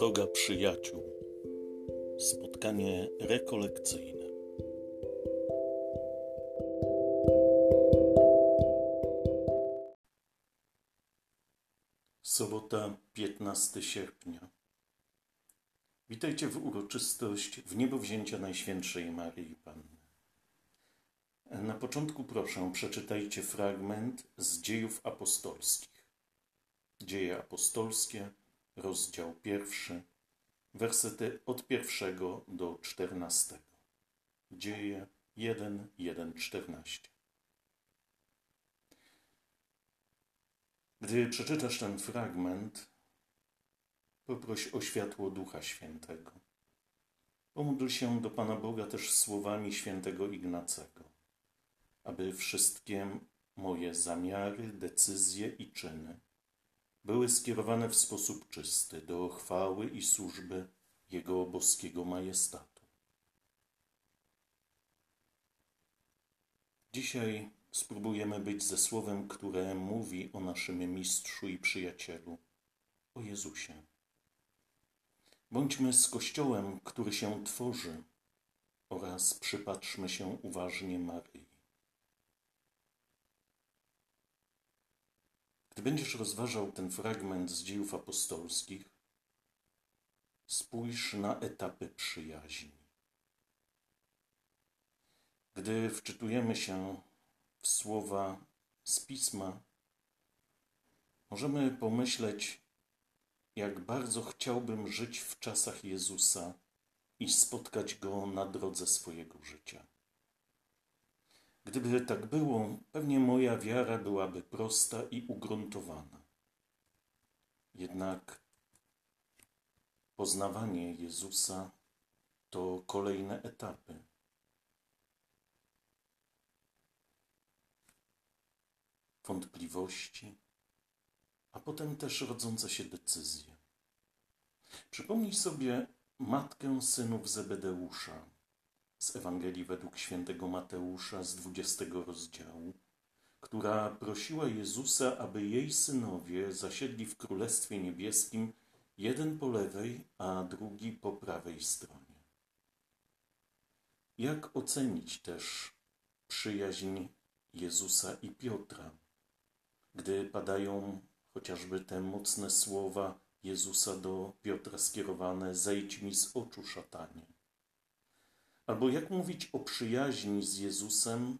Droga przyjaciół. Spotkanie rekolekcyjne. Sobota, 15 sierpnia. Witajcie w uroczystość w niebo wzięcia Najświętszej Maryi Panny. Na początku proszę, przeczytajcie fragment z dziejów apostolskich. Dzieje apostolskie, rozdział pierwszy, wersety od pierwszego do czternastego. Dzieje 1, 1, 14. Gdy przeczytasz ten fragment, poproś o światło Ducha Świętego. Pomódl się do Pana Boga też słowami świętego Ignacego, aby wszystkie moje zamiary, decyzje i czyny były skierowane w sposób czysty do chwały i służby Jego boskiego majestatu. Dzisiaj spróbujemy być ze słowem, które mówi o naszym mistrzu i przyjacielu, o Jezusie. Bądźmy z Kościołem, który się tworzy, oraz przypatrzmy się uważnie Maryi. Gdy będziesz rozważał ten fragment z dziejów apostolskich, spójrz na etapy przyjaźni. Gdy wczytujemy się w słowa z pisma, możemy pomyśleć, jak bardzo chciałbym żyć w czasach Jezusa i spotkać Go na drodze swojego życia. Gdyby tak było, pewnie moja wiara byłaby prosta i ugruntowana. Jednak poznawanie Jezusa to kolejne etapy. Wątpliwości, a potem też rodzące się decyzje. Przypomnij sobie matkę synów Zebedeusza, z Ewangelii według świętego Mateusza z 20 rozdziału, która prosiła Jezusa, aby jej synowie zasiedli w Królestwie Niebieskim, jeden po lewej, a drugi po prawej stronie. Jak ocenić też przyjaźń Jezusa i Piotra, gdy padają chociażby te mocne słowa Jezusa do Piotra skierowane: Zejdź mi z oczu, szatanie. Albo jak mówić o przyjaźni z Jezusem,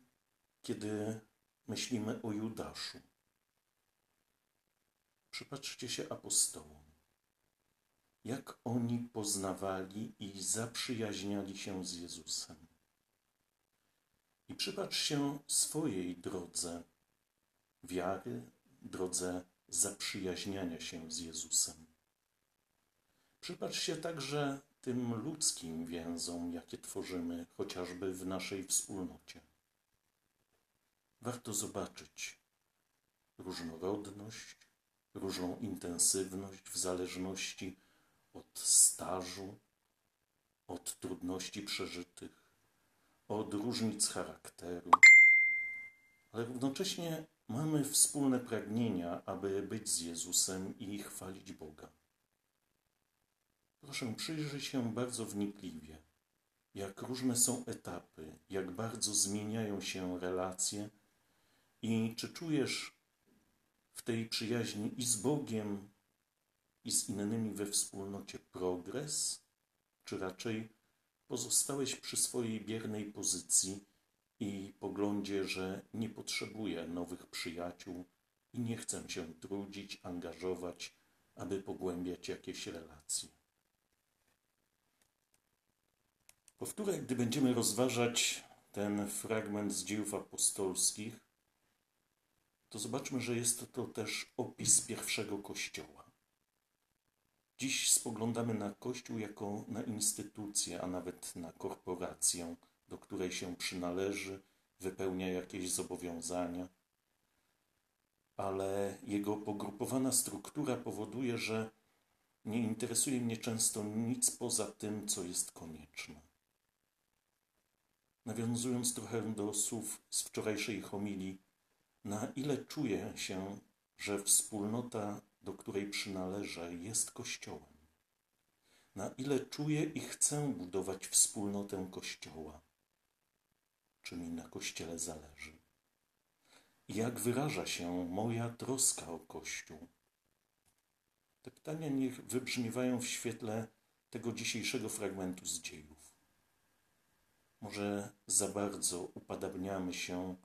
kiedy myślimy o Judaszu? Przypatrzcie się apostołom. Jak oni poznawali i zaprzyjaźniali się z Jezusem. I przypatrz się swojej drodze wiary, drodze zaprzyjaźniania się z Jezusem. Przypatrz się także tym ludzkim więzom, jakie tworzymy chociażby w naszej wspólnocie. Warto zobaczyć różnorodność, różną intensywność w zależności od stażu, od trudności przeżytych, od różnic charakteru, ale równocześnie mamy wspólne pragnienia, aby być z Jezusem i chwalić Boga. Proszę, przyjrzyj się bardzo wnikliwie, jak różne są etapy, jak bardzo zmieniają się relacje i czy czujesz w tej przyjaźni i z Bogiem, i z innymi we wspólnocie progres, czy raczej pozostałeś przy swojej biernej pozycji i poglądzie, że nie potrzebuję nowych przyjaciół i nie chcę się trudzić, angażować, aby pogłębiać jakieś relacje. Powtórę, gdy będziemy rozważać ten fragment z dziejów apostolskich, to zobaczmy, że jest to też opis pierwszego kościoła. Dziś spoglądamy na Kościół jako na instytucję, a nawet na korporację, do której się przynależy, wypełnia jakieś zobowiązania, ale jego pogrupowana struktura powoduje, że nie interesuje mnie często nic poza tym, co jest konieczne. Nawiązując trochę do słów z wczorajszej homilii, na ile czuję się, że wspólnota, do której przynależę, jest Kościołem. na ile czuję i chcę budować wspólnotę Kościoła, czy mi na Kościele zależy. Jak wyraża się moja troska o Kościół? Te pytania niech wybrzmiewają w świetle tego dzisiejszego fragmentu z dziejów. Może za bardzo upadabniamy się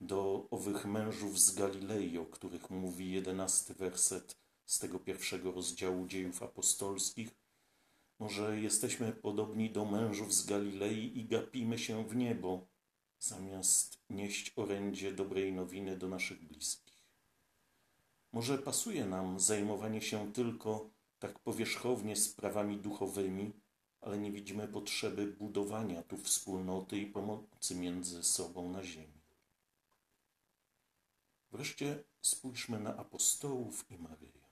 do owych mężów z Galilei, o których mówi jedenasty werset z tego pierwszego rozdziału dziejów apostolskich. Może jesteśmy podobni do mężów z Galilei i gapimy się w niebo, zamiast nieść orędzie dobrej nowiny do naszych bliskich. Może pasuje nam zajmowanie się tylko tak powierzchownie sprawami duchowymi, ale nie widzimy potrzeby budowania tu wspólnoty i pomocy między sobą na ziemi. Wreszcie spójrzmy na apostołów i Maryję.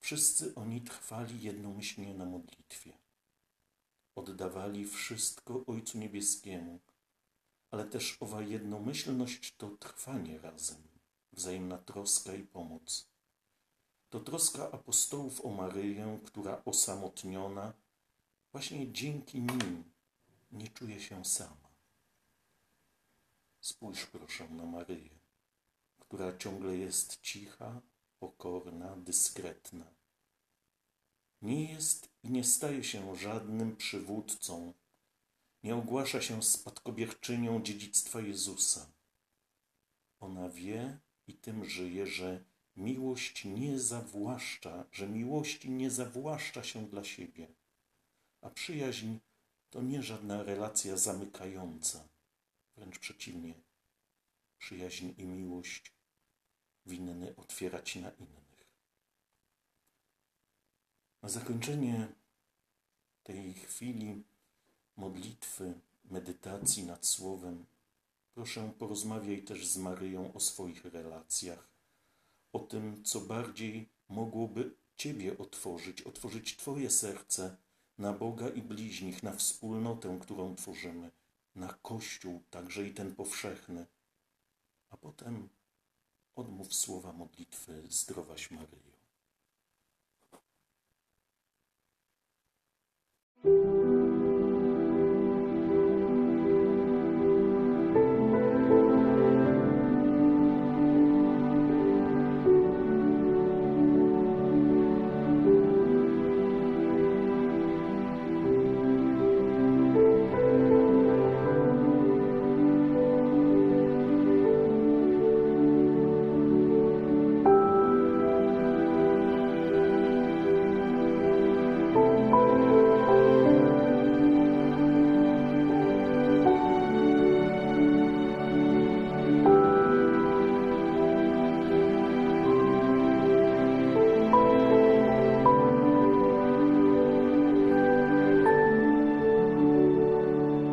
Wszyscy oni trwali jednomyślnie na modlitwie. Oddawali wszystko Ojcu Niebieskiemu, ale też owa jednomyślność to trwanie razem, wzajemna troska i pomoc. To troska apostołów o Maryję, która osamotniona, właśnie dzięki nim nie czuje się sama. Spójrz proszę na Maryję, która ciągle jest cicha, pokorna, dyskretna. Nie jest i nie staje się żadnym przywódcą, nie ogłasza się spadkobierczynią dziedzictwa Jezusa. Ona wie i tym żyje, że miłość nie zawłaszcza, że miłości nie zawłaszcza się dla siebie, a przyjaźń to nie żadna relacja zamykająca, wręcz przeciwnie. Przyjaźń i miłość winny otwierać na innych. Na zakończenie tej chwili modlitwy, medytacji nad Słowem, proszę porozmawiaj też z Maryją o swoich relacjach, o tym, co bardziej mogłoby Ciebie otworzyć, otworzyć Twoje serce na Boga i bliźnich, na wspólnotę, którą tworzymy, na Kościół, także i ten powszechny, a potem odmów słowa modlitwy Zdrowaś Maryjo.